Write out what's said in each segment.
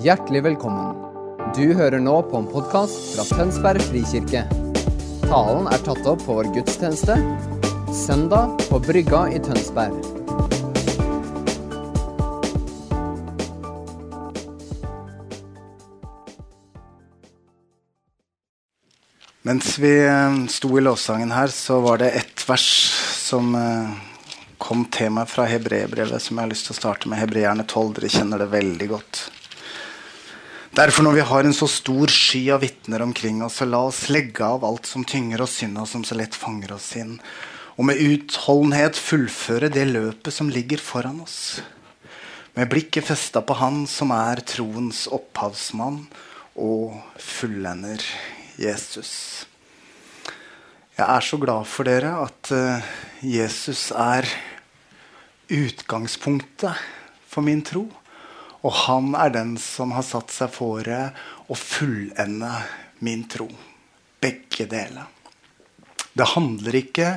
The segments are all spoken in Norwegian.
Hjertelig velkommen. Du hører nå på en podkast fra Tønsberg frikirke. Talen er tatt opp på vår gudstjeneste søndag på Brygga i Tønsberg. Mens vi eh, sto i lovsangen her, så var det ett vers som eh, kom til meg fra hebreerbrevet, som jeg har lyst til å starte med. Hebreerne 12. Dere kjenner det veldig godt. Derfor, når vi har en så stor sky av vitner omkring oss, så la oss legge av alt som tynger oss synda, som så lett fanger oss inn, og med utholdenhet fullføre det løpet som ligger foran oss. Med blikket festa på Han som er troens opphavsmann og fullender Jesus. Jeg er så glad for dere at uh, Jesus er utgangspunktet for min tro. Og han er den som har satt seg fore å fullende min tro. Begge deler. Det handler ikke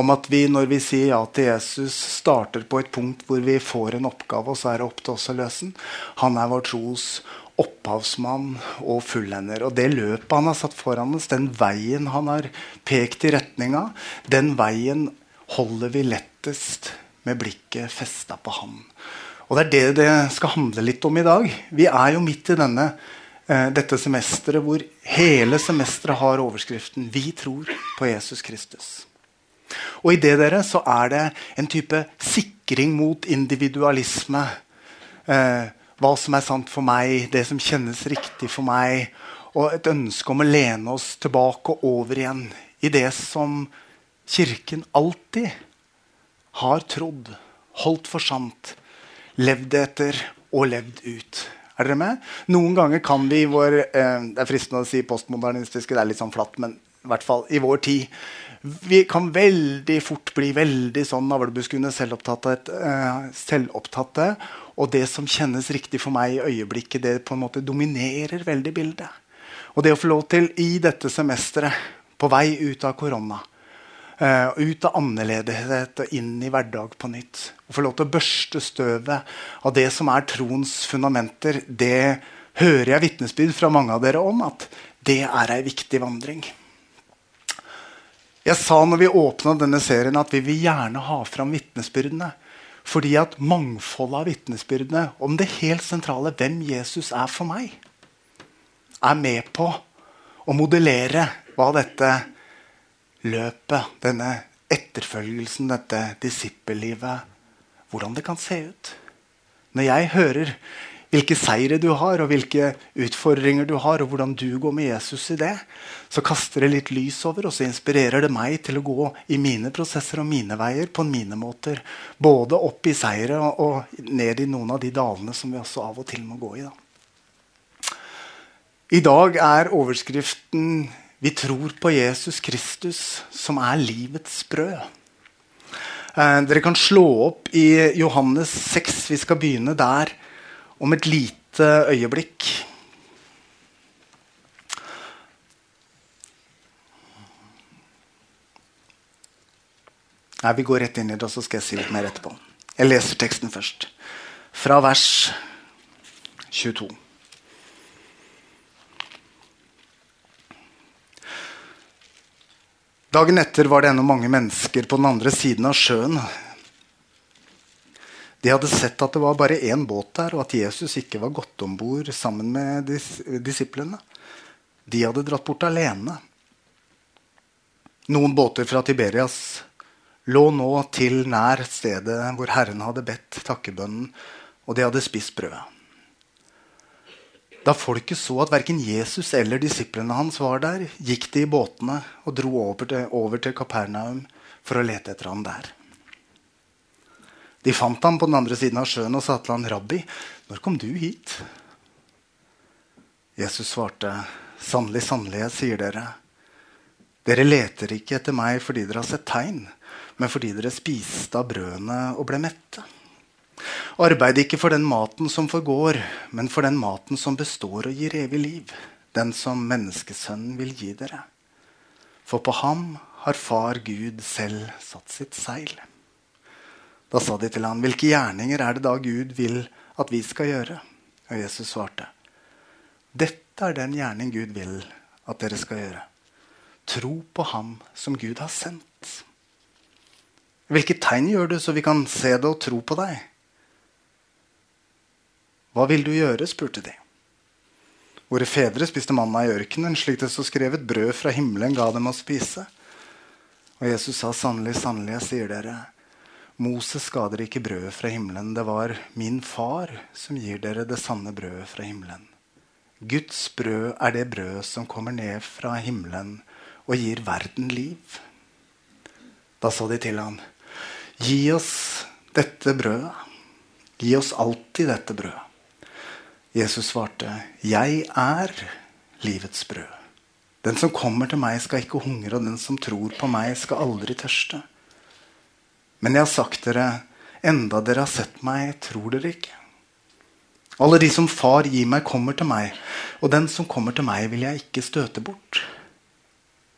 om at vi når vi sier ja til Jesus, starter på et punkt hvor vi får en oppgave, og så er det opp til oss å løse den. Han er vår tros opphavsmann og fullender. Og det løpet han har satt foran oss, den veien han har pekt i retninga, den veien holder vi lettest med blikket festa på han. Og det er det det skal handle litt om i dag. Vi er jo midt i denne, eh, dette semesteret hvor hele semesteret har overskriften 'Vi tror på Jesus Kristus'. Og i det dere, så er det en type sikring mot individualisme. Eh, hva som er sant for meg, det som kjennes riktig for meg. Og et ønske om å lene oss tilbake og over igjen i det som Kirken alltid har trodd, holdt for sant, levd etter og levd ut. Er dere med? Noen ganger kan vi i vår eh, Det er fristende å si postmodernistiske, det er litt sånn flatt, men i hvert fall i vår tid Vi kan veldig fort bli veldig sånn navlebuskende, selvopptatte, eh, selvopptatte. Og det som kjennes riktig for meg i øyeblikket, det på en måte dominerer veldig bildet. Og det å få lov til i dette semesteret, på vei ut av korona, Uh, ut av annerledeshet og inn i hverdag på nytt. Å få lov til å børste støvet av det som er troens fundamenter, det hører jeg vitnesbyrd fra mange av dere om at det er ei viktig vandring. Jeg sa når vi åpna denne serien at vi vil gjerne ha fram vitnesbyrdene. Fordi at mangfoldet av vitnesbyrdene om det helt sentrale, hvem Jesus er for meg, er med på å modellere hva dette løpet, denne etterfølgelsen, dette disippellivet, hvordan det kan se ut. Når jeg hører hvilke seire du har, og hvilke utfordringer du har, og hvordan du går med Jesus i det, så kaster det litt lys over, og så inspirerer det meg til å gå i mine prosesser og mine veier på mine måter. Både opp i seire og ned i noen av de dalene som vi også av og til må gå i. Da. I dag er overskriften vi tror på Jesus Kristus, som er livets brød. Eh, dere kan slå opp i Johannes 6. Vi skal begynne der om et lite øyeblikk. Nei, Vi går rett inn i det, og så skal jeg si litt mer etterpå. Jeg leser teksten først. Fra vers 22. Dagen etter var det ennå mange mennesker på den andre siden av sjøen. De hadde sett at det var bare én båt der, og at Jesus ikke var gått om bord sammen med dis disiplene. De hadde dratt bort alene. Noen båter fra Tiberias lå nå til nær stedet hvor Herren hadde bedt takkebønnen, og de hadde spist brødet. Da folket så at verken Jesus eller disiplene hans var der, gikk de i båtene og dro over til, over til Kapernaum for å lete etter ham der. De fant ham på den andre siden av sjøen og sa til ham, 'Rabbi, når kom du hit?' Jesus svarte, 'Sannelig, sannelig, jeg sier dere:" Dere leter ikke etter meg fordi dere har sett tegn, men fordi dere spiste av brødene og ble mette. Arbeid ikke for den maten som forgår, men for den maten som består og gir evig liv, den som menneskesønnen vil gi dere. For på ham har Far Gud selv satt sitt seil. Da sa de til ham, hvilke gjerninger er det da Gud vil at vi skal gjøre? Og Jesus svarte, Dette er den gjerning Gud vil at dere skal gjøre. Tro på Ham som Gud har sendt. Hvilke tegn gjør du, så vi kan se det og tro på deg? Hva vil du gjøre? spurte de. Våre fedre spiste manna i ørkenen, slik det så skrevet brød fra himmelen ga dem å spise. Og Jesus sa sannelig, sannelig, jeg sier dere, Moses ga dere ikke brødet fra himmelen. Det var min far som gir dere det sanne brødet fra himmelen. Guds brød er det brød som kommer ned fra himmelen og gir verden liv. Da sa de til ham, gi oss dette brødet. Gi oss alltid dette brødet. Jesus svarte, 'Jeg er livets brød'. Den som kommer til meg, skal ikke hungre, og den som tror på meg, skal aldri tørste. Men jeg har sagt dere, enda dere har sett meg, tror dere ikke. Alle de som Far gir meg, kommer til meg, og den som kommer til meg, vil jeg ikke støte bort.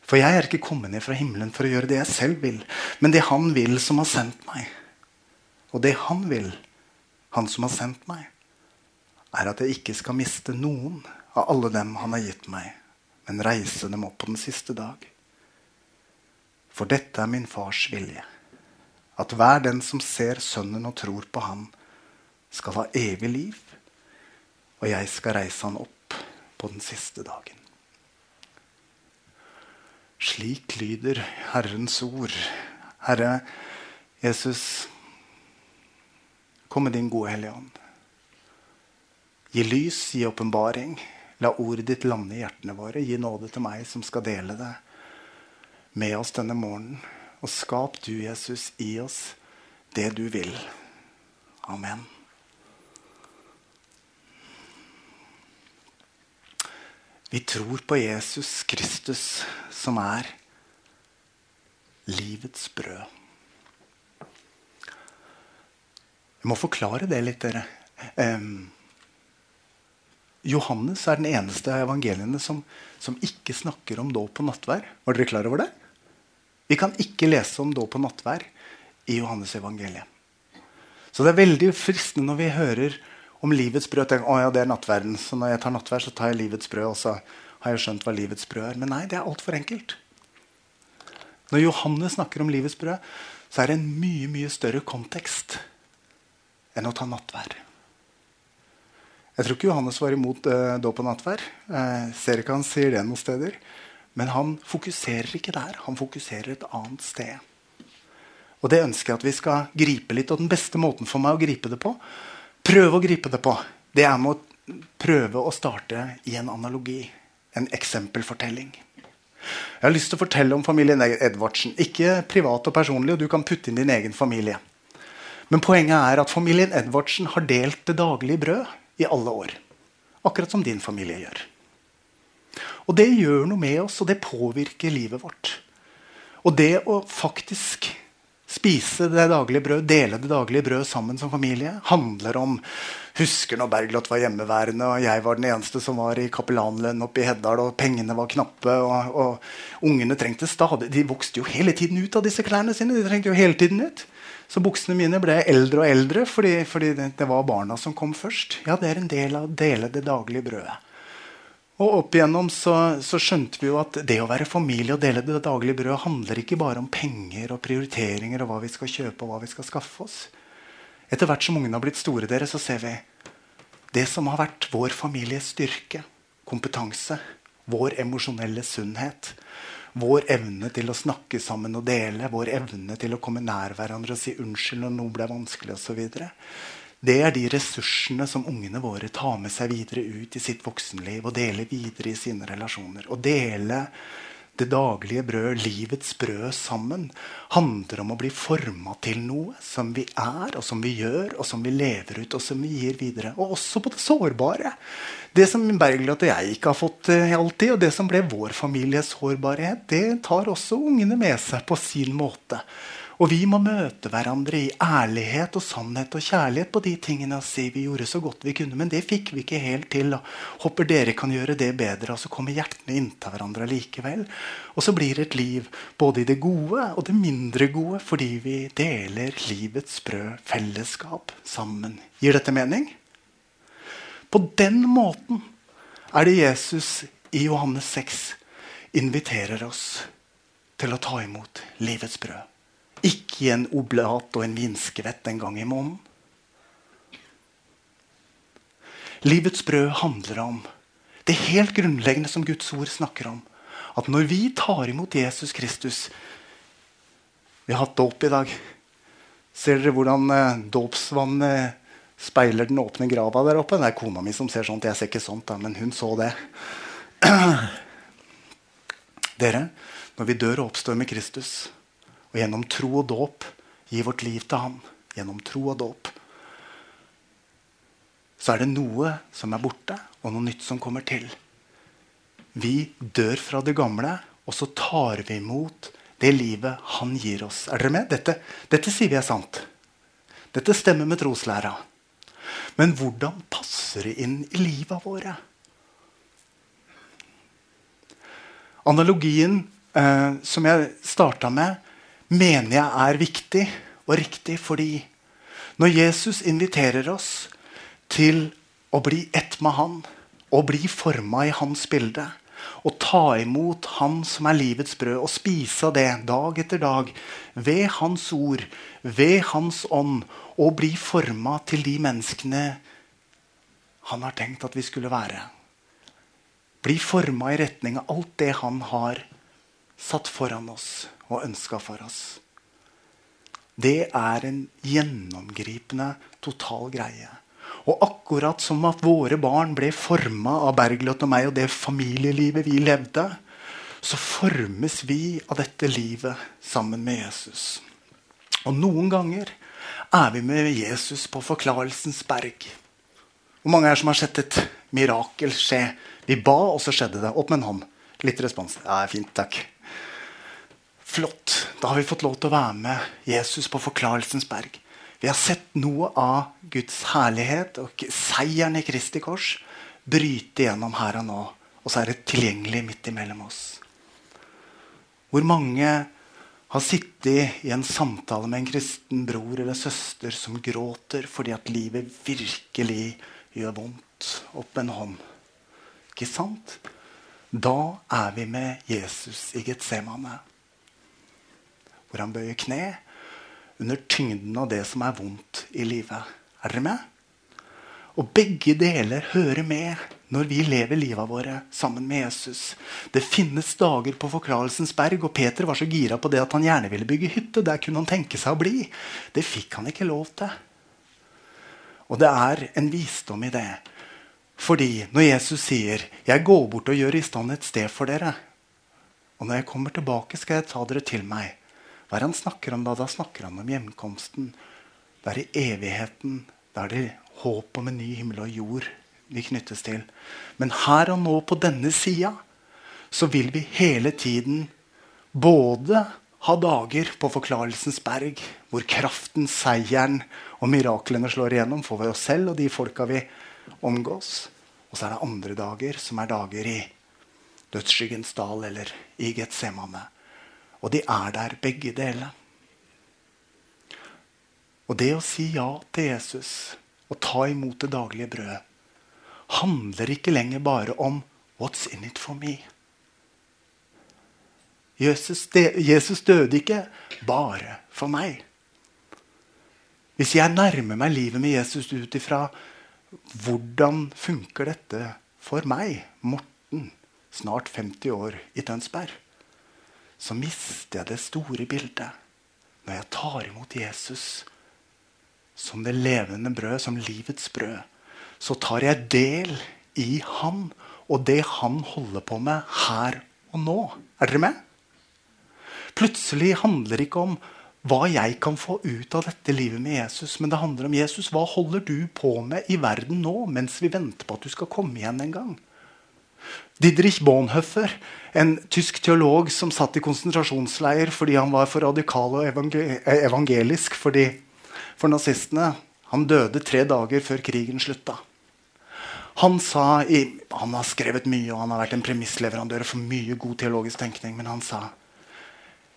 For jeg er ikke kommet ned fra himmelen for å gjøre det jeg selv vil, men det Han vil som har sendt meg. Og det Han vil, Han som har sendt meg, er at jeg ikke skal miste noen av alle dem han har gitt meg, men reise dem opp på den siste dag. For dette er min fars vilje, at hver den som ser Sønnen og tror på Han, skal ha evig liv, og jeg skal reise han opp på den siste dagen. Slik lyder Herrens ord. Herre Jesus, kom med din gode Hellige Ånd. Gi lys, gi åpenbaring. La ordet ditt lande i hjertene våre. Gi nåde til meg som skal dele det med oss denne morgenen. Og skap du, Jesus, i oss det du vil. Amen. Vi tror på Jesus Kristus, som er livets brød. Jeg må forklare det litt, dere. Um, Johannes er den eneste av evangeliene som, som ikke snakker om dåp og nattvær. Var dere klar over det? Vi kan ikke lese om dåp og nattvær i Johannes evangeliet. Så det er veldig fristende når vi hører om livets brød. Tenker, å ja, det er nattverden, så når jeg tar nattvær, så tar jeg livets brød. Og så har jeg skjønt hva livets brød er. Men nei, det er altfor enkelt. Når Johannes snakker om livets brød, så er det en mye, mye større kontekst enn å ta nattvær. Jeg tror ikke Johannes var imot uh, dåp og nattvær. Uh, ser ikke han sier det noen steder. Men han fokuserer ikke der. Han fokuserer et annet sted. Og det ønsker jeg at vi skal gripe litt. Og den beste måten for meg å gripe det på, prøve å gripe det på, det er med å prøve å starte i en analogi. En eksempelfortelling. Jeg har lyst til å fortelle om familien Edvardsen. Ikke privat og personlig, og du kan putte inn din egen familie. Men poenget er at familien Edvardsen har delt det daglige brød i alle år. Akkurat som din familie gjør. Og det gjør noe med oss, og det påvirker livet vårt. Og det å faktisk spise det daglige brød, dele det daglige brød sammen som familie, handler om Husker når Bergljot var hjemmeværende, og jeg var den eneste som var i kapellanlønn oppe i Heddal, og pengene var knappe, og, og ungene trengte stadig De vokste jo hele tiden ut av disse klærne sine. de trengte jo hele tiden ut. Så buksene mine ble eldre og eldre fordi, fordi det, var barna som kom først. Ja, det er en del av å dele det daglige brødet. Og opp igjennom så, så, skjønte vi jo at det å være familie og dele det daglige brødet handler ikke bare om penger og prioriteringer og hva vi skal kjøpe og hva vi skal skaffe oss. Etter hvert som ungene har blitt store, dere, så ser vi det som har vært vår families styrke, kompetanse, vår emosjonelle sunnhet, vår evne til å snakke sammen og dele, vår evne til å komme nær hverandre og si unnskyld når noe ble vanskelig osv. Det er de ressursene som ungene våre tar med seg videre ut i sitt voksenliv og deler videre i sine relasjoner. Å dele det daglige brød, livets brød, sammen handler om å bli forma til noe som vi er, og som vi gjør, og som vi lever ut, og som vi gir videre. Og også på det sårbare. Det som Bergljot og jeg ikke har fått uh, alltid, og det som ble vår families sårbarhet, det tar også ungene med seg på sin måte. Og vi må møte hverandre i ærlighet og sannhet og kjærlighet på de tingene og si vi gjorde så godt vi kunne, men det fikk vi ikke helt til. Og håper dere kan gjøre det bedre. Og så kommer hjertene inntil hverandre likevel. Og så blir det et liv både i det gode og det mindre gode fordi vi deler livets brød, fellesskap, sammen. Gir dette mening? På den måten er det Jesus i Johannes 6 inviterer oss til å ta imot livets brød. Ikke i en oblat og en vinskvett en gang i måneden. Livets brød handler om det helt grunnleggende som Guds ord snakker om. At når vi tar imot Jesus Kristus Vi har hatt dåp i dag. Ser dere hvordan eh, dåpsvannet speiler den åpne grava der oppe? Det er kona mi som ser sånt. Jeg ser ikke sånt, da, men hun så det. Dere, når vi dør og oppstår med Kristus, og gjennom tro og dåp gir vårt liv til Han, gjennom tro og dåp, så er det noe som er borte, og noe nytt som kommer til. Vi dør fra det gamle, og så tar vi imot det livet han gir oss. Er dere med? Dette, dette sier vi er sant. Dette stemmer med troslæra. Men hvordan passer det inn i livet våre? Analogien eh, som jeg starta med, mener jeg er viktig og riktig fordi når Jesus inviterer oss til å bli ett med Han og bli forma i hans bilde. Og ta imot Han som er livets brød, og spise av det dag etter dag. Ved Hans ord, ved Hans ånd, og bli forma til de menneskene Han har tenkt at vi skulle være. Bli forma i retning av alt det Han har satt foran oss og ønska for oss. Det er en gjennomgripende, total greie. Og akkurat som at våre barn ble forma av Bergljot og meg og det familielivet vi levde, så formes vi av dette livet sammen med Jesus. Og noen ganger er vi med Jesus på Forklarelsens berg. Hvor mange er som har sett et mirakel skje? Vi ba, og så skjedde det. Opp med en hånd. Litt respons. Ja, fint, takk. Flott. Da har vi fått lov til å være med Jesus på Forklarelsens berg. Vi har sett noe av Guds herlighet og seieren i Kristi kors bryte gjennom her og nå. Og så er det tilgjengelig midt imellom oss. Hvor mange har sittet i en samtale med en kristen bror eller søster som gråter fordi at livet virkelig gjør vondt? Opp en hånd. Ikke sant? Da er vi med Jesus i Getsemane. Hvor han bøyer kne under tyngden av det som er vondt i livet. Er dere med? Og begge deler hører med når vi lever livet våre sammen med Jesus. Det finnes dager på Forklarelsens berg, og Peter var så gira på det at han gjerne ville bygge hytte. Der kunne han tenke seg å bli. Det fikk han ikke lov til. Og det er en visdom i det. Fordi når Jesus sier 'Jeg går bort og gjør i stand et sted for dere', og når jeg kommer tilbake, skal jeg ta dere til meg, hva er han snakker om da? Da snakker han om hjemkomsten. Det er i evigheten. Da er det håp om en ny himmel og jord vi knyttes til. Men her og nå, på denne sida, så vil vi hele tiden både ha dager på Forklarelsens berg, hvor kraften, seieren og miraklene slår igjennom for oss selv og de folka vi omgås. Og så er det andre dager, som er dager i dødsskyggens dal eller i Getsemane. Og de er der, begge deler. Og det å si ja til Jesus og ta imot det daglige brødet handler ikke lenger bare om 'what's in it for me'. Jesus, Jesus døde ikke bare for meg. Hvis jeg nærmer meg livet med Jesus ut ifra hvordan funker dette for meg, Morten, snart 50 år i Tønsberg så mister jeg det store bildet når jeg tar imot Jesus som det levende brød, som livets brød. Så tar jeg del i han og det han holder på med her og nå. Er dere med? Plutselig handler det ikke om hva jeg kan få ut av dette livet med Jesus, men det handler om Jesus. Hva holder du på med i verden nå mens vi venter på at du skal komme igjen en gang? Didrich Bonhoeffer, en tysk teolog som satt i konsentrasjonsleir fordi han var for radikal og evangelisk fordi, for nazistene. Han døde tre dager før krigen slutta. Han, sa i, han har skrevet mye og han har vært en premissleverandør for mye god teologisk tenkning. Men han sa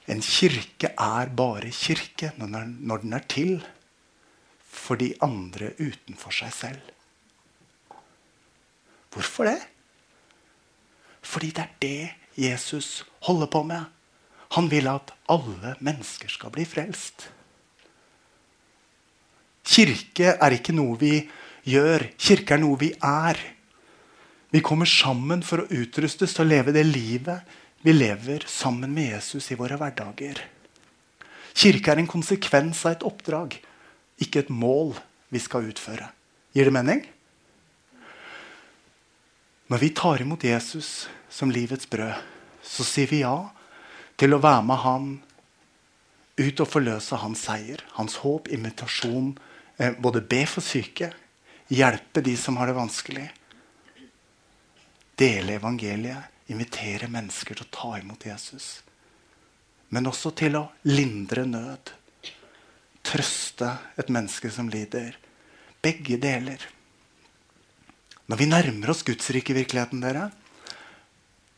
en kirke er bare kirke når den er til for de andre utenfor seg selv. Hvorfor det? Fordi det er det Jesus holder på med. Han vil at alle mennesker skal bli frelst. Kirke er ikke noe vi gjør. Kirke er noe vi er. Vi kommer sammen for å utrustes til å leve det livet vi lever sammen med Jesus i våre hverdager. Kirke er en konsekvens av et oppdrag, ikke et mål vi skal utføre. Gir det mening? Når vi tar imot Jesus som livets brød, så sier vi ja til å være med han ut og forløse hans seier, hans håp, invitasjon. Eh, både be for syke, hjelpe de som har det vanskelig. Dele evangeliet, invitere mennesker til å ta imot Jesus. Men også til å lindre nød. Trøste et menneske som lider. Begge deler. Når vi nærmer oss Guds rike virkeligheten, dere,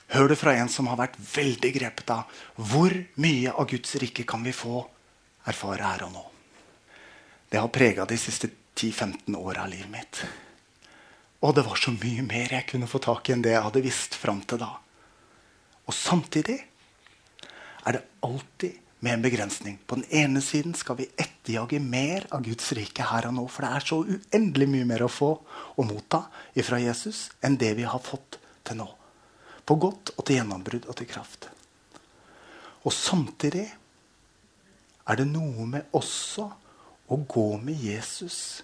Hør det fra en som har vært veldig grepet av hvor mye av Guds rike kan vi få erfare her og nå. Det har prega de siste 10-15 åra av livet mitt. Og det var så mye mer jeg kunne få tak i enn det jeg hadde visst fram til da. Og samtidig er det alltid med en begrensning. På den ene siden skal vi etterjage mer av Guds rike her og nå. For det er så uendelig mye mer å få og motta ifra Jesus enn det vi har fått til nå. På godt og til gjennombrudd og til kraft. Og samtidig er det noe med også å gå med Jesus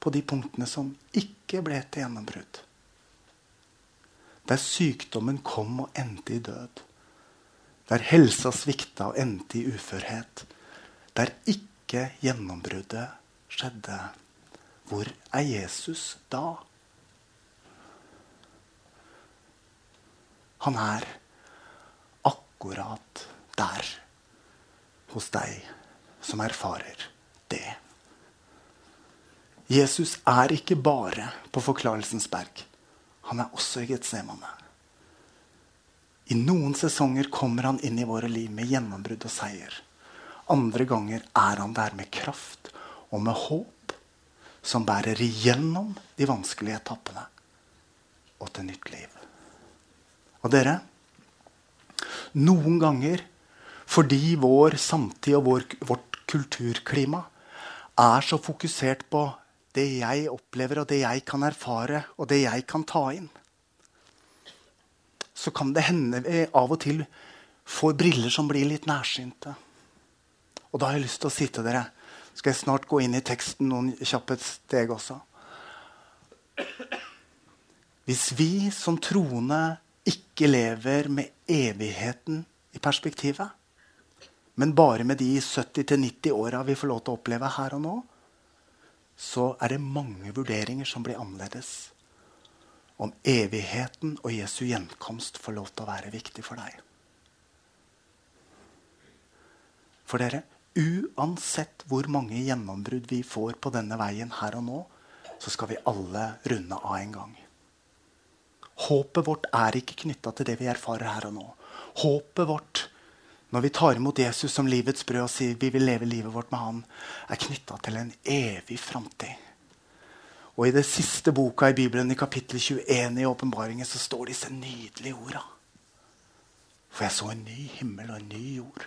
på de punktene som ikke ble til gjennombrudd. Der sykdommen kom og endte i død. Der helsa svikta og endte i uførhet. Der ikke gjennombruddet skjedde. Hvor er Jesus da? Han er akkurat der hos deg som erfarer det. Jesus er ikke bare på Forklarelsens berg. Han er også i Getsemane. I noen sesonger kommer han inn i våre liv med gjennombrudd og seier. Andre ganger er han der med kraft og med håp som bærer igjennom de vanskelige etappene og til nytt liv. Og dere, noen ganger fordi vår samtid og vår, vårt kulturklima er så fokusert på det jeg opplever, og det jeg kan erfare, og det jeg kan ta inn, så kan det hende vi av og til får briller som blir litt nærsynte. Og da har jeg lyst til å si til dere Skal jeg snart gå inn i teksten noen kjappe steg også. Hvis vi som troende ikke lever med evigheten i perspektivet, men bare med de 70-90 åra vi får lov til å oppleve her og nå, så er det mange vurderinger som blir annerledes. Om evigheten og Jesu gjenkomst får lov til å være viktig for deg. For dere, uansett hvor mange gjennombrudd vi får på denne veien her og nå, så skal vi alle runde av en gang. Håpet vårt er ikke knytta til det vi erfarer her og nå. Håpet vårt når vi tar imot Jesus som livets brød og sier vi vil leve livet vårt med han, er knytta til en evig framtid. Og i det siste boka i Bibelen, i kapittel 21 i åpenbaringen, så står disse nydelige orda. For jeg så en ny himmel og en ny jord.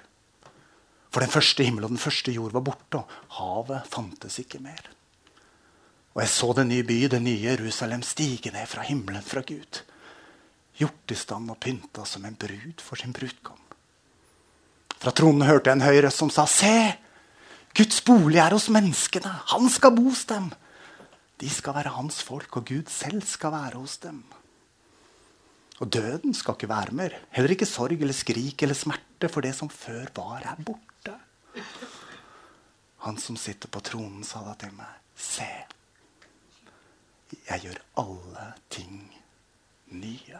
For den første himmel og den første jord var borte, og havet fantes ikke mer. Og jeg så den nye by, det nye Jerusalem, stige ned fra himmelen fra Gud. Gjort i stand og pynta som en brud for sin brudgom. Fra tronen hørte jeg en høy røst som sa, Se! Guds bolig er hos menneskene. Han skal bo hos dem. De skal være hans folk, og Gud selv skal være hos dem. Og døden skal ikke være mer. Heller ikke sorg eller skrik eller smerte, for det som før var, er borte. Han som sitter på tronen, sa da til meg, Se, jeg gjør alle ting nye.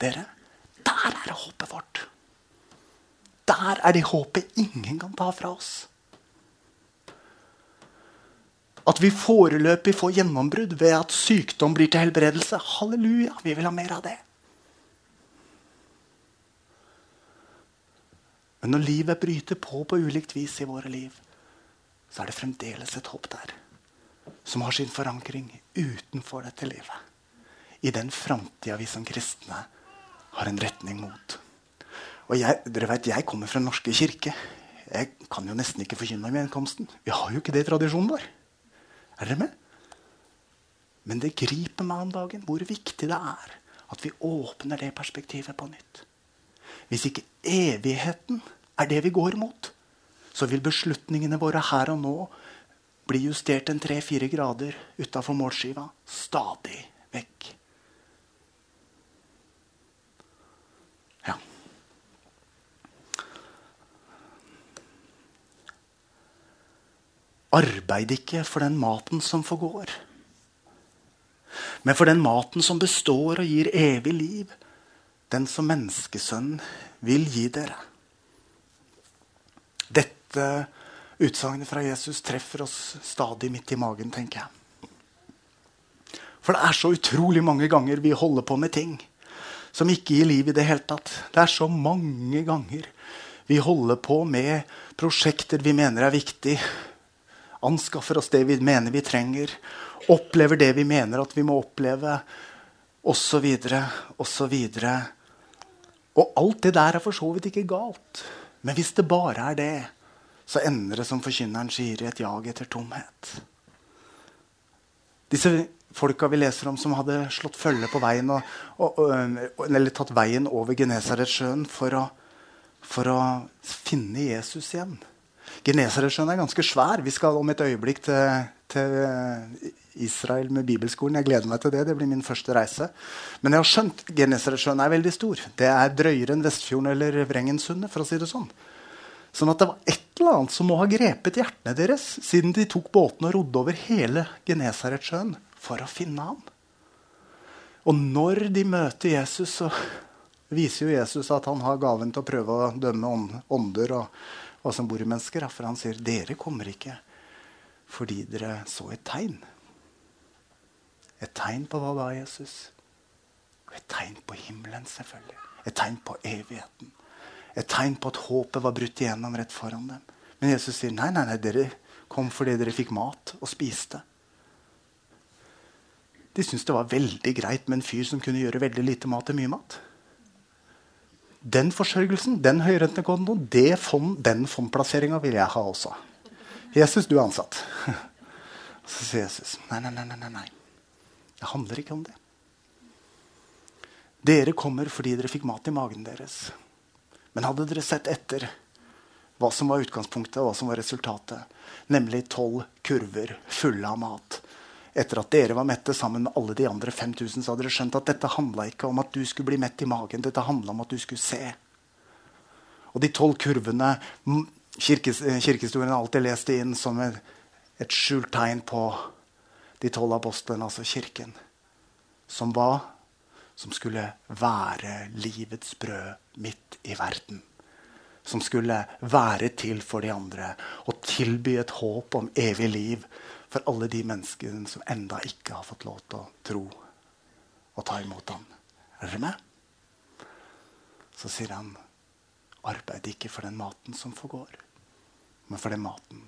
Dere, der er håpet vårt. Der er det håpet ingen kan ta fra oss. At vi foreløpig får gjennombrudd ved at sykdom blir til helbredelse. Halleluja, vi vil ha mer av det. Men når livet bryter på på ulikt vis i våre liv, så er det fremdeles et håp der som har sin forankring utenfor dette livet. I den framtida vi som kristne har en retning mot. Og jeg, dere vet, jeg kommer fra Den norske kirke. Jeg kan jo nesten ikke forkynne i gjenkomsten. Vi har jo ikke det i tradisjonen vår. Er dere med? Men det griper meg om dagen hvor viktig det er at vi åpner det perspektivet på nytt. Hvis ikke evigheten er det vi går mot, så vil beslutningene våre her og nå bli justert en tre-fire grader utafor målskiva stadig vekk. Arbeid ikke for den maten som forgår, men for den maten som består og gir evig liv, den som menneskesønnen vil gi dere. Dette utsagnet fra Jesus treffer oss stadig midt i magen, tenker jeg. For det er så utrolig mange ganger vi holder på med ting som ikke gir liv i det hele tatt. Det er så mange ganger vi holder på med prosjekter vi mener er viktig. Anskaffer oss det vi mener vi trenger. Opplever det vi mener at vi må oppleve. Osv. osv. Og alt det der er for så vidt ikke galt. Men hvis det bare er det, så ender det som forkynneren sier, i et jag etter tomhet. Disse folka vi leser om som hadde slått følge på veien og, og, og, eller tatt veien over Genesaretsjøen for, for å finne Jesus igjen. Genesaretsjøen er ganske svær. Vi skal om et øyeblikk til, til Israel med bibelskolen. Jeg gleder meg til det. Det blir min første reise. Men jeg har skjønt Genesaretsjøen er veldig stor. Det er drøyere enn Vestfjorden eller Vrengensundet. for å si det sånn. Sånn at det var et eller annet som må ha grepet hjertene deres siden de tok båten og rodde over hele Genesaretsjøen for å finne ham. Og når de møter Jesus, så viser jo Jesus at han har gaven til å prøve å dømme ånder og hva som bor i mennesker. For han sier dere kommer ikke fordi dere så et tegn. Et tegn på hva da, Jesus? Et tegn på himmelen, selvfølgelig. Et tegn på evigheten. Et tegn på at håpet var brutt igjennom rett foran dem. Men Jesus sier nei, nei, nei, dere kom fordi dere fikk mat og spiste. De syntes det var veldig greit med en fyr som kunne gjøre veldig lite mat til mye mat. Den forsørgelsen, den høyrentekontoen, fond, den fondplasseringa vil jeg ha også. Jesus, du er ansatt. Så sier Jesus nei, nei, nei, nei, nei. Det handler ikke om det. Dere kommer fordi dere fikk mat i magen deres. Men hadde dere sett etter hva som var utgangspunktet og hva som var resultatet, nemlig tolv kurver fulle av mat Etter at dere var mette sammen med alle de andre 5000, så hadde dere skjønt at dette handla ikke om at du skulle bli mett i magen. Dette handla om at du skulle se. Og de tolv kurvene kirkes, Kirkehistorien har alltid lest inn som et, et skjult tegn på de tolv apostlene, altså Kirken. Som var som skulle være livets brød midt i verden. Som skulle være til for de andre og tilby et håp om evig liv for alle de menneskene som enda ikke har fått lov til å tro og ta imot ham. Er dere med? Så sier han, arbeid ikke for den maten som forgår, men for den maten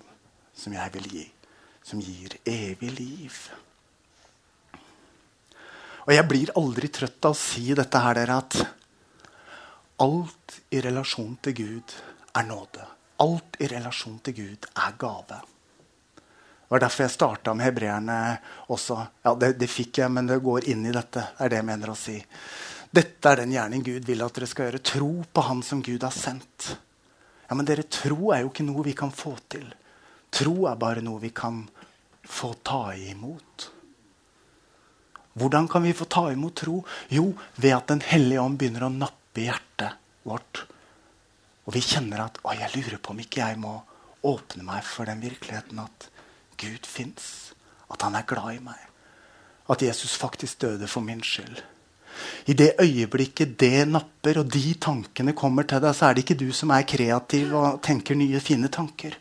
som jeg vil gi, som gir evig liv. Og jeg blir aldri trøtt av å si dette her, dere, at alt i relasjon til Gud er nåde. Alt i relasjon til Gud er gave. Det var derfor jeg starta med hebreerne også. Ja, det, det, fikk jeg, men det går inn i dette. er det jeg mener å si. Dette er den gjerning Gud vil at dere skal gjøre. Tro på Han som Gud har sendt. Ja, Men dere, tro er jo ikke noe vi kan få til. Tro er bare noe vi kan få ta imot. Hvordan kan vi få ta imot tro? Jo, ved at Den hellige ånd begynner å nappe hjertet vårt. Og vi kjenner at å, jeg lurer på om ikke jeg må åpne meg for den virkeligheten at Gud fins. At han er glad i meg. At Jesus faktisk døde for min skyld. I det øyeblikket det napper, og de tankene kommer til deg, så er det ikke du som er kreativ og tenker nye, fine tanker.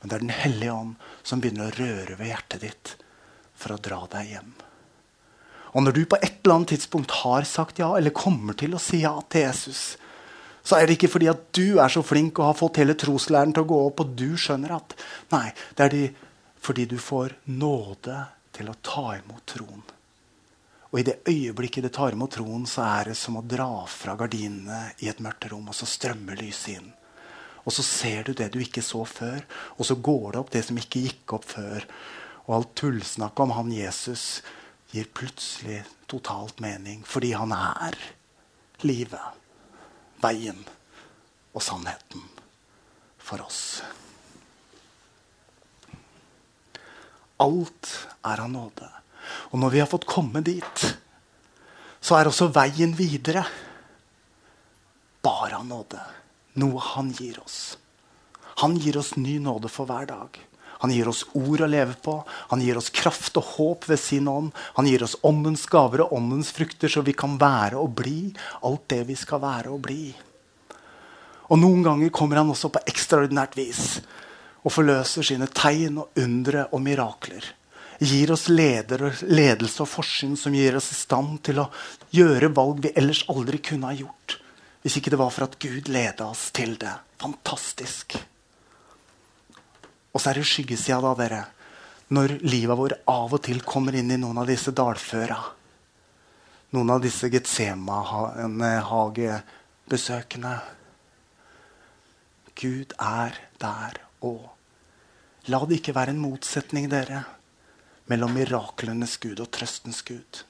Men det er Den hellige ånd som begynner å røre ved hjertet ditt for å dra deg hjem. Og når du på et eller annet tidspunkt har sagt ja, eller kommer til å si ja til Jesus, så er det ikke fordi at du er så flink og har fått hele troslæren til å gå opp, og du skjønner at Nei, det er de, fordi du får nåde til å ta imot troen. Og i det øyeblikket det tar imot troen, så er det som å dra fra gardinene i et mørkt rom, og så strømmer lyset inn. Og så ser du det du ikke så før, og så går det opp det som ikke gikk opp før. Og alt tullsnakket om han Jesus gir plutselig totalt mening, fordi han er livet, veien og sannheten for oss. Alt er av nåde. Og når vi har fått komme dit, så er også veien videre bare av nåde. Noe han gir oss. Han gir oss ny nåde for hver dag. Han gir oss ord å leve på. Han gir oss kraft og håp ved sin ånd. Han gir oss åndens gaver og åndens frukter, så vi kan være og bli alt det vi skal være og bli. Og Noen ganger kommer han også på ekstraordinært vis og forløser sine tegn og undre og mirakler. Gir oss leder, ledelse og forsyn som gir oss i stand til å gjøre valg vi ellers aldri kunne ha gjort. Hvis ikke det var for at Gud leda oss til det. Fantastisk. Og så er det skyggesida, da, dere. Når livet vårt av og til kommer inn i noen av disse dalføra. Noen av disse Getsema-hagebesøkene. Gud er der òg. La det ikke være en motsetning dere, mellom miraklenes Gud og trøstens Gud.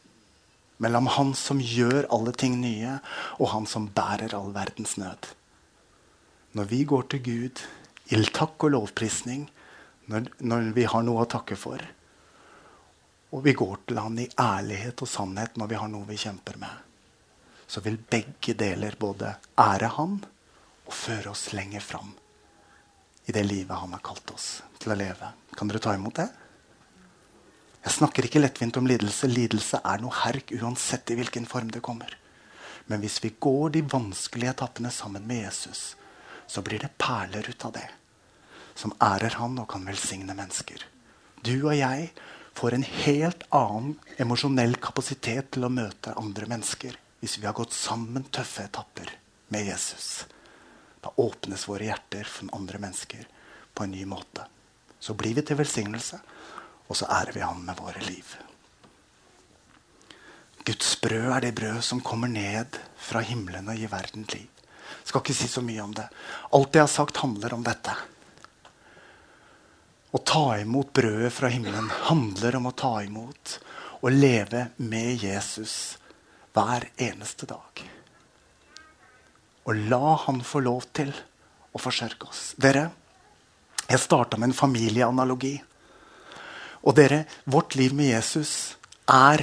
Mellom Han som gjør alle ting nye, og Han som bærer all verdens nød. Når vi går til Gud i takk og lovprisning, når, når vi har noe å takke for, og vi går til Han i ærlighet og sannhet når vi har noe vi kjemper med, så vil begge deler både ære Han og føre oss lenger fram i det livet Han har kalt oss til å leve. Kan dere ta imot det? Jeg snakker ikke lettvint om lidelse. Lidelse er noe herk uansett i hvilken form det kommer. Men hvis vi går de vanskelige etappene sammen med Jesus, så blir det perler ut av det. Som ærer han og kan velsigne mennesker. Du og jeg får en helt annen emosjonell kapasitet til å møte andre mennesker hvis vi har gått sammen tøffe etapper med Jesus. Da åpnes våre hjerter for andre mennesker på en ny måte. Så blir vi til velsignelse, og så ærer vi Han med våre liv. Guds brød er det brød som kommer ned fra himmelen og gir verden liv. Jeg skal ikke si så mye om det. Alt jeg har sagt, handler om dette. Å ta imot brødet fra himmelen handler om å ta imot og leve med Jesus hver eneste dag og la han få lov til å forsørge oss. Dere, jeg starta med en familieanalogi. Og dere, vårt liv med Jesus er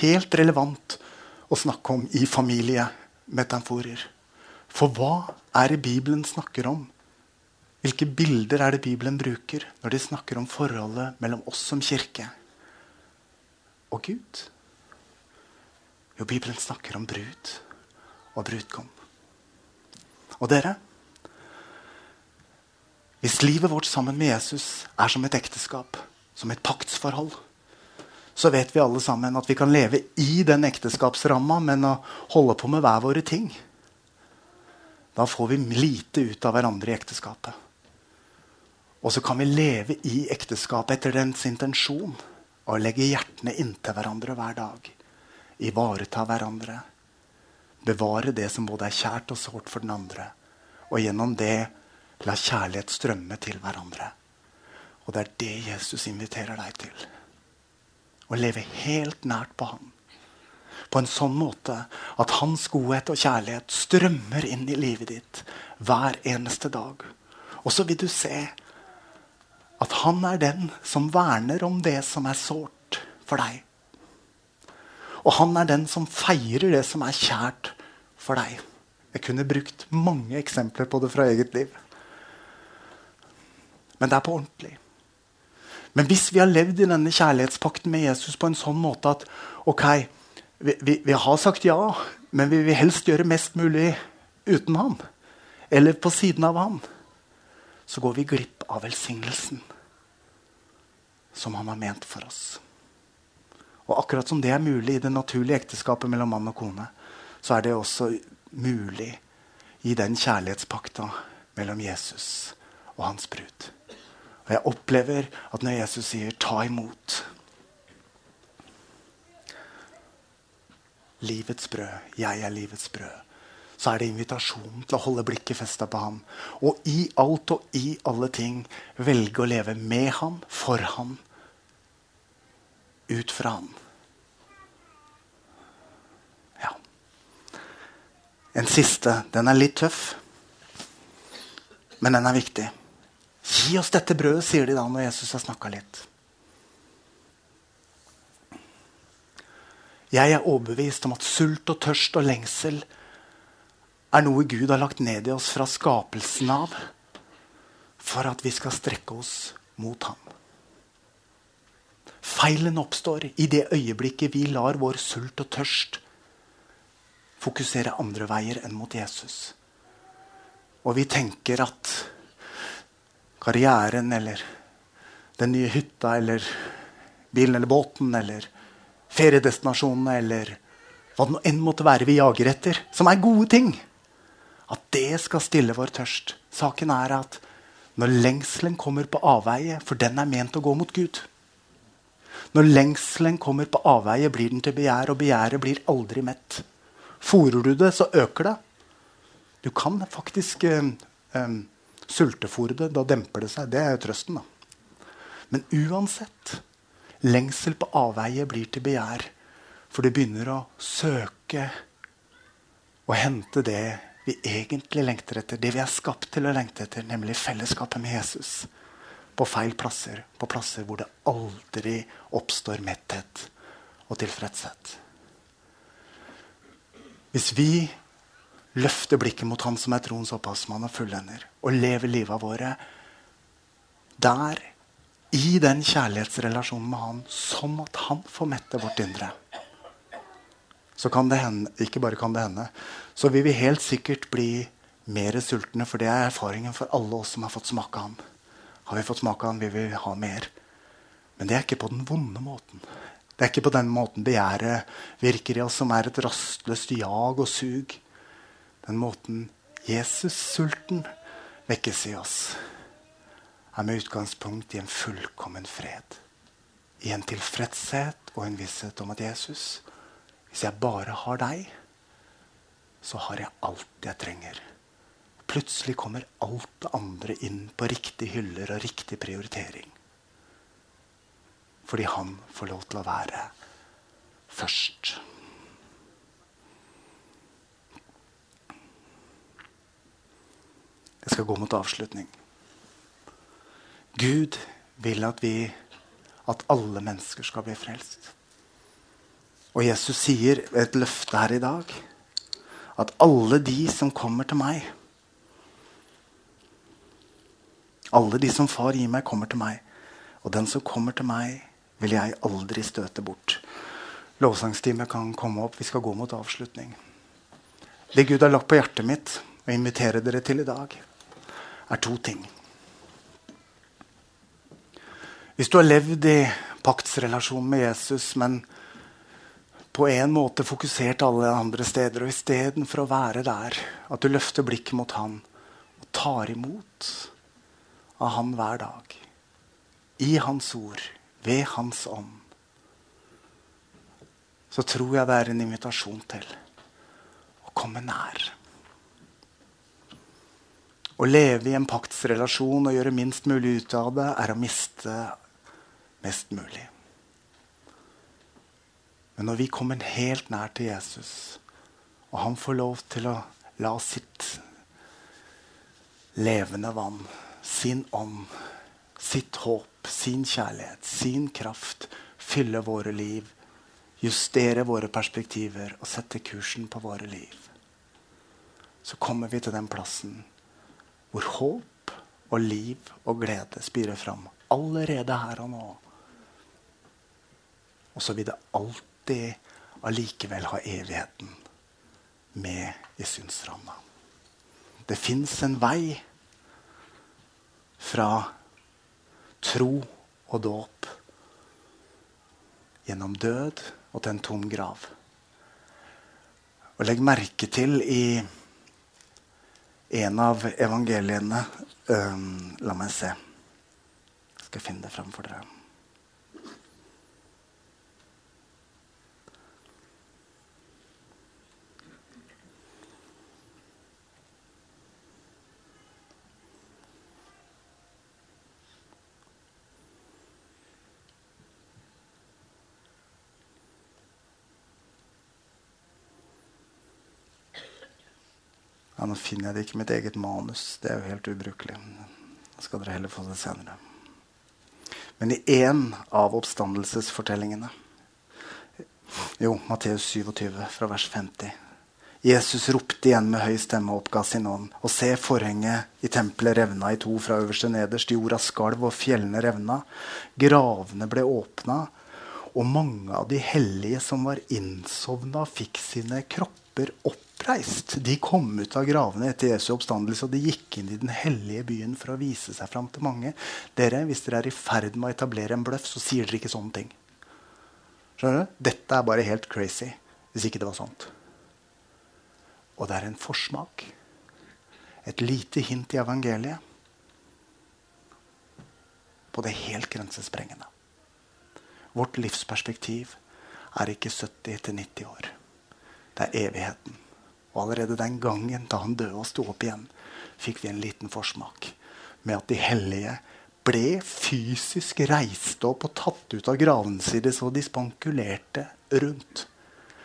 helt relevant å snakke om i familiemetaforer. For hva er det Bibelen snakker om? Hvilke bilder er det Bibelen bruker når de snakker om forholdet mellom oss som kirke og Gud? Jo, Bibelen snakker om brud og brudgom. Og dere Hvis livet vårt sammen med Jesus er som et ekteskap, som et paktsforhold, så vet vi alle sammen at vi kan leve i den ekteskapsramma, men å holde på med hver våre ting Da får vi lite ut av hverandre i ekteskapet. Og så kan vi leve i ekteskapet etter dens intensjon og legge hjertene inntil hverandre hver dag. Ivareta hverandre Bevare det som både er kjært og sårt for den andre. Og gjennom det la kjærlighet strømme til hverandre. Og det er det Jesus inviterer deg til. Å leve helt nært på ham. På en sånn måte at hans godhet og kjærlighet strømmer inn i livet ditt hver eneste dag. Og så vil du se at han er den som verner om det som er sårt for deg. Og han er den som feirer det som er kjært for deg. Jeg kunne brukt mange eksempler på det fra eget liv. Men det er på ordentlig. Men hvis vi har levd i denne kjærlighetspakten med Jesus på en sånn måte at ok, vi, vi, vi har sagt ja, men vi vil helst gjøre mest mulig uten han, eller på siden av han, så går vi glipp av velsignelsen som han har ment for oss. Og akkurat som det er mulig i det naturlige ekteskapet mellom mann og kone, så er det også mulig i den kjærlighetspakta mellom Jesus og hans brud. Og jeg opplever at når Jesus sier 'ta imot', livets brød. Jeg er livets brød. Så er det invitasjonen til å holde blikket festa på ham. Og i alt og i alle ting velge å leve med ham, for ham, ut fra ham. Ja. En siste. Den er litt tøff, men den er viktig. Gi oss dette brødet, sier de da når Jesus har snakka litt. Jeg er overbevist om at sult og tørst og lengsel er noe Gud har lagt ned i oss fra skapelsen av for at vi skal strekke oss mot ham. Feilen oppstår i det øyeblikket vi lar vår sult og tørst fokusere andre veier enn mot Jesus. Og vi tenker at karrieren eller den nye hytta eller bilen eller båten eller feriedestinasjonene eller hva det enn måtte være vi jager etter, som er gode ting. At det skal stille vår tørst. Saken er at når lengselen kommer på avveie, for den er ment å gå mot Gud Når lengselen kommer på avveie, blir den til begjær, og begjæret blir aldri mett. Fòrer du det, så øker det. Du kan faktisk eh, eh, sultefòre det. Da demper det seg. Det er jo trøsten, da. Men uansett Lengsel på avveie blir til begjær. For det begynner å søke og hente det vi egentlig lengter etter. Det vi er skapt til å lengte etter, nemlig fellesskapet med Jesus. På feil plasser. På plasser hvor det aldri oppstår metthet og tilfredshet. Hvis vi løfter blikket mot Han som er troens opphavsmann og fullender, og lever livet våre der i den kjærlighetsrelasjonen med han, som at han får mette vårt indre. Så kan det hende, ikke bare kan det hende, så vil vi helt sikkert bli mer sultne. For det er erfaringen for alle oss som har fått smake han. Har vi fått smake den, vil vi ha mer. Men det er ikke på den vonde måten. Det er ikke på den måten begjæret virker i oss, som er et rastløst jag og sug. Den måten Jesus-sulten vekkes i oss er med utgangspunkt i en fullkommen fred. I en tilfredshet og en visshet om at Jesus, hvis jeg bare har deg, så har jeg alt jeg trenger. Plutselig kommer alt det andre inn på riktige hyller og riktig prioritering. Fordi han får lov til å være først. Jeg skal gå mot avslutning. Gud vil at vi at alle mennesker skal bli frelst. Og Jesus sier et løfte her i dag at alle de som kommer til meg Alle de som far gir meg, kommer til meg. Og den som kommer til meg, vil jeg aldri støte bort. Lovsangsteamet kan komme opp. Vi skal gå mot avslutning. Det Gud har lagt på hjertet mitt og inviterer dere til i dag, er to ting. Hvis du har levd i paktsrelasjon med Jesus, men på en måte fokusert alle andre steder, og istedenfor å være der, at du løfter blikket mot han og tar imot av han hver dag, i hans ord, ved hans ånd, så tror jeg det er en invitasjon til å komme nær. Å leve i en paktsrelasjon og gjøre minst mulig ut av det, er å miste mest mulig. Men når vi kommer helt nær til Jesus, og han får lov til å la sitt levende vann, sin ånd, sitt håp, sin kjærlighet, sin kraft fylle våre liv, justere våre perspektiver og sette kursen på våre liv, så kommer vi til den plassen hvor håp og liv og glede spirer fram allerede her og nå. Og så vil det alltid allikevel ha evigheten med i synsramma. Det fins en vei fra tro og dåp gjennom død og til en tom grav. Og legg merke til i en av evangeliene um, La meg se. Jeg skal finne det fram for dere. Ja, Nå finner jeg det ikke i mitt eget manus. Det er jo helt ubrukelig. Da skal dere heller få det senere. Men i én av oppstandelsesfortellingene Jo, Matteus 27, fra vers 50. Jesus ropte igjen med høy stemme og oppga sin ånd. Og se, forhenget i tempelet revna i to fra øverste nederst. Jorda skalv, og fjellene revna. Gravene ble åpna. Og mange av de hellige som var innsovna, fikk sine kropper oppreist. De kom ut av gravene etter Jesu oppstandelse, og de gikk inn i den hellige byen for å vise seg fram til mange. Dere, Hvis dere er i ferd med å etablere en bløff, så sier dere ikke sånne ting. Skjønner du? Dette er bare helt crazy hvis ikke det var sånt. Og det er en forsmak. Et lite hint i evangeliet på det helt grensesprengende. Vårt livsperspektiv er ikke 70-90 år. Det er evigheten. Og allerede den gangen da han døde og sto opp igjen, fikk vi en liten forsmak med at de hellige ble fysisk reist opp og tatt ut av gravene sine så de spankulerte rundt.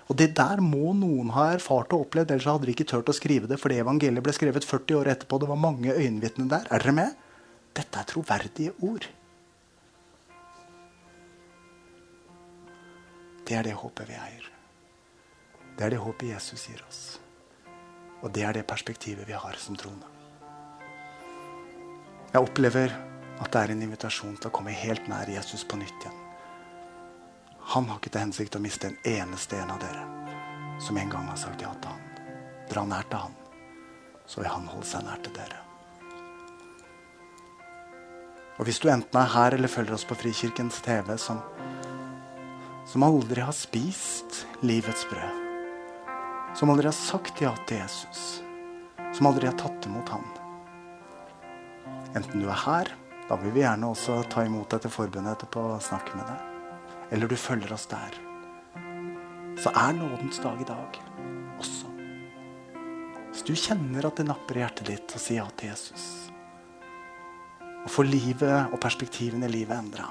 Og Det der må noen ha erfart og opplevd, ellers hadde de ikke turt å skrive det. fordi evangeliet ble skrevet 40 år etterpå. Det var mange øyenvitner der. Er dere med? Dette er troverdige ord. Det er det håpet vi eier. Det er det håpet Jesus gir oss. Og det er det perspektivet vi har som troende. Jeg opplever at det er en invitasjon til å komme helt nær Jesus på nytt igjen. Han har ikke til hensikt å miste en eneste en av dere som en gang har sagt ja til han. Dra nær til han, så vil han holde seg nær til dere. Og Hvis du enten er her eller følger oss på Frikirkens TV, som, som aldri har spist livets brød, som aldri har sagt ja til Jesus, som aldri har tatt imot han. Enten du er her, da vil vi gjerne også ta imot deg til forbundet etterpå og snakke med deg. Eller du følger oss der, så er nådens dag i dag også. Hvis du kjenner at det napper i hjertet ditt å si ja til Jesus, og få livet og perspektivene i livet endra,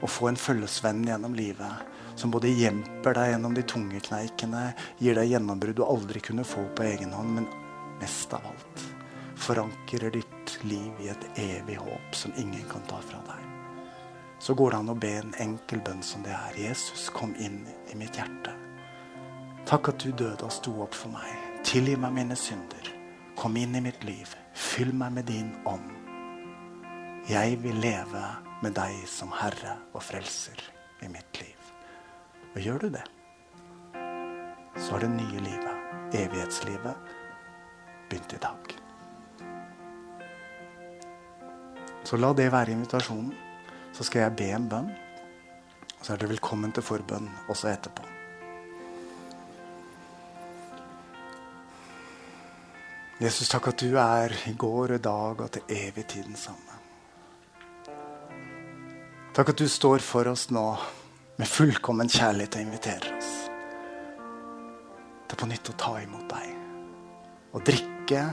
og få en følgesvenn gjennom livet som både hjelper deg gjennom de tunge kneikene, gir deg gjennombrudd du aldri kunne få på egen hånd, men mest av alt forankrer ditt liv i et evig håp som ingen kan ta fra deg så går det an å be en enkel bønn som det er. Jesus, kom inn i mitt hjerte. Takk at du døde og sto opp for meg. Tilgi meg mine synder. Kom inn i mitt liv. Fyll meg med din ånd. Jeg vil leve med deg som Herre og Frelser i mitt liv. Og gjør du det, så har det nye livet, evighetslivet, begynt i dag. Så la det være invitasjonen så skal jeg be en bønn. Og så er dere velkommen til forbønn også etterpå. Jesus, takk at du er i går og i dag og til evig tid den samme. Takk at du står for oss nå med fullkommen kjærlighet og inviterer oss til på nytt å ta imot deg. Og drikke,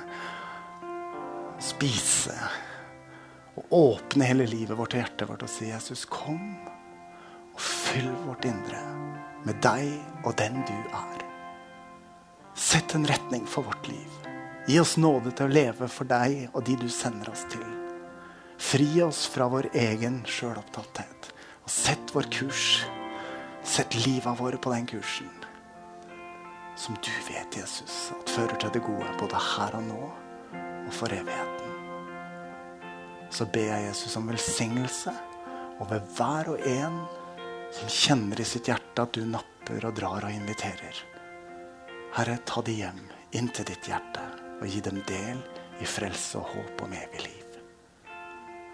spise og åpne hele livet vårt og hjertet vårt og si, 'Jesus, kom og fyll vårt indre med deg og den du er.' Sett en retning for vårt liv. Gi oss nåde til å leve for deg og de du sender oss til. Fri oss fra vår egen sjølopptatthet. Og sett vår kurs. Sett livet våre på den kursen som du vet, Jesus, at fører til det gode både her og nå og for evigheten så ber jeg Jesus om velsignelse over hver og en som kjenner i sitt hjerte at du napper og drar og inviterer. Herre, ta de hjem inn til ditt hjerte og gi dem del i frelse og håp om evig liv.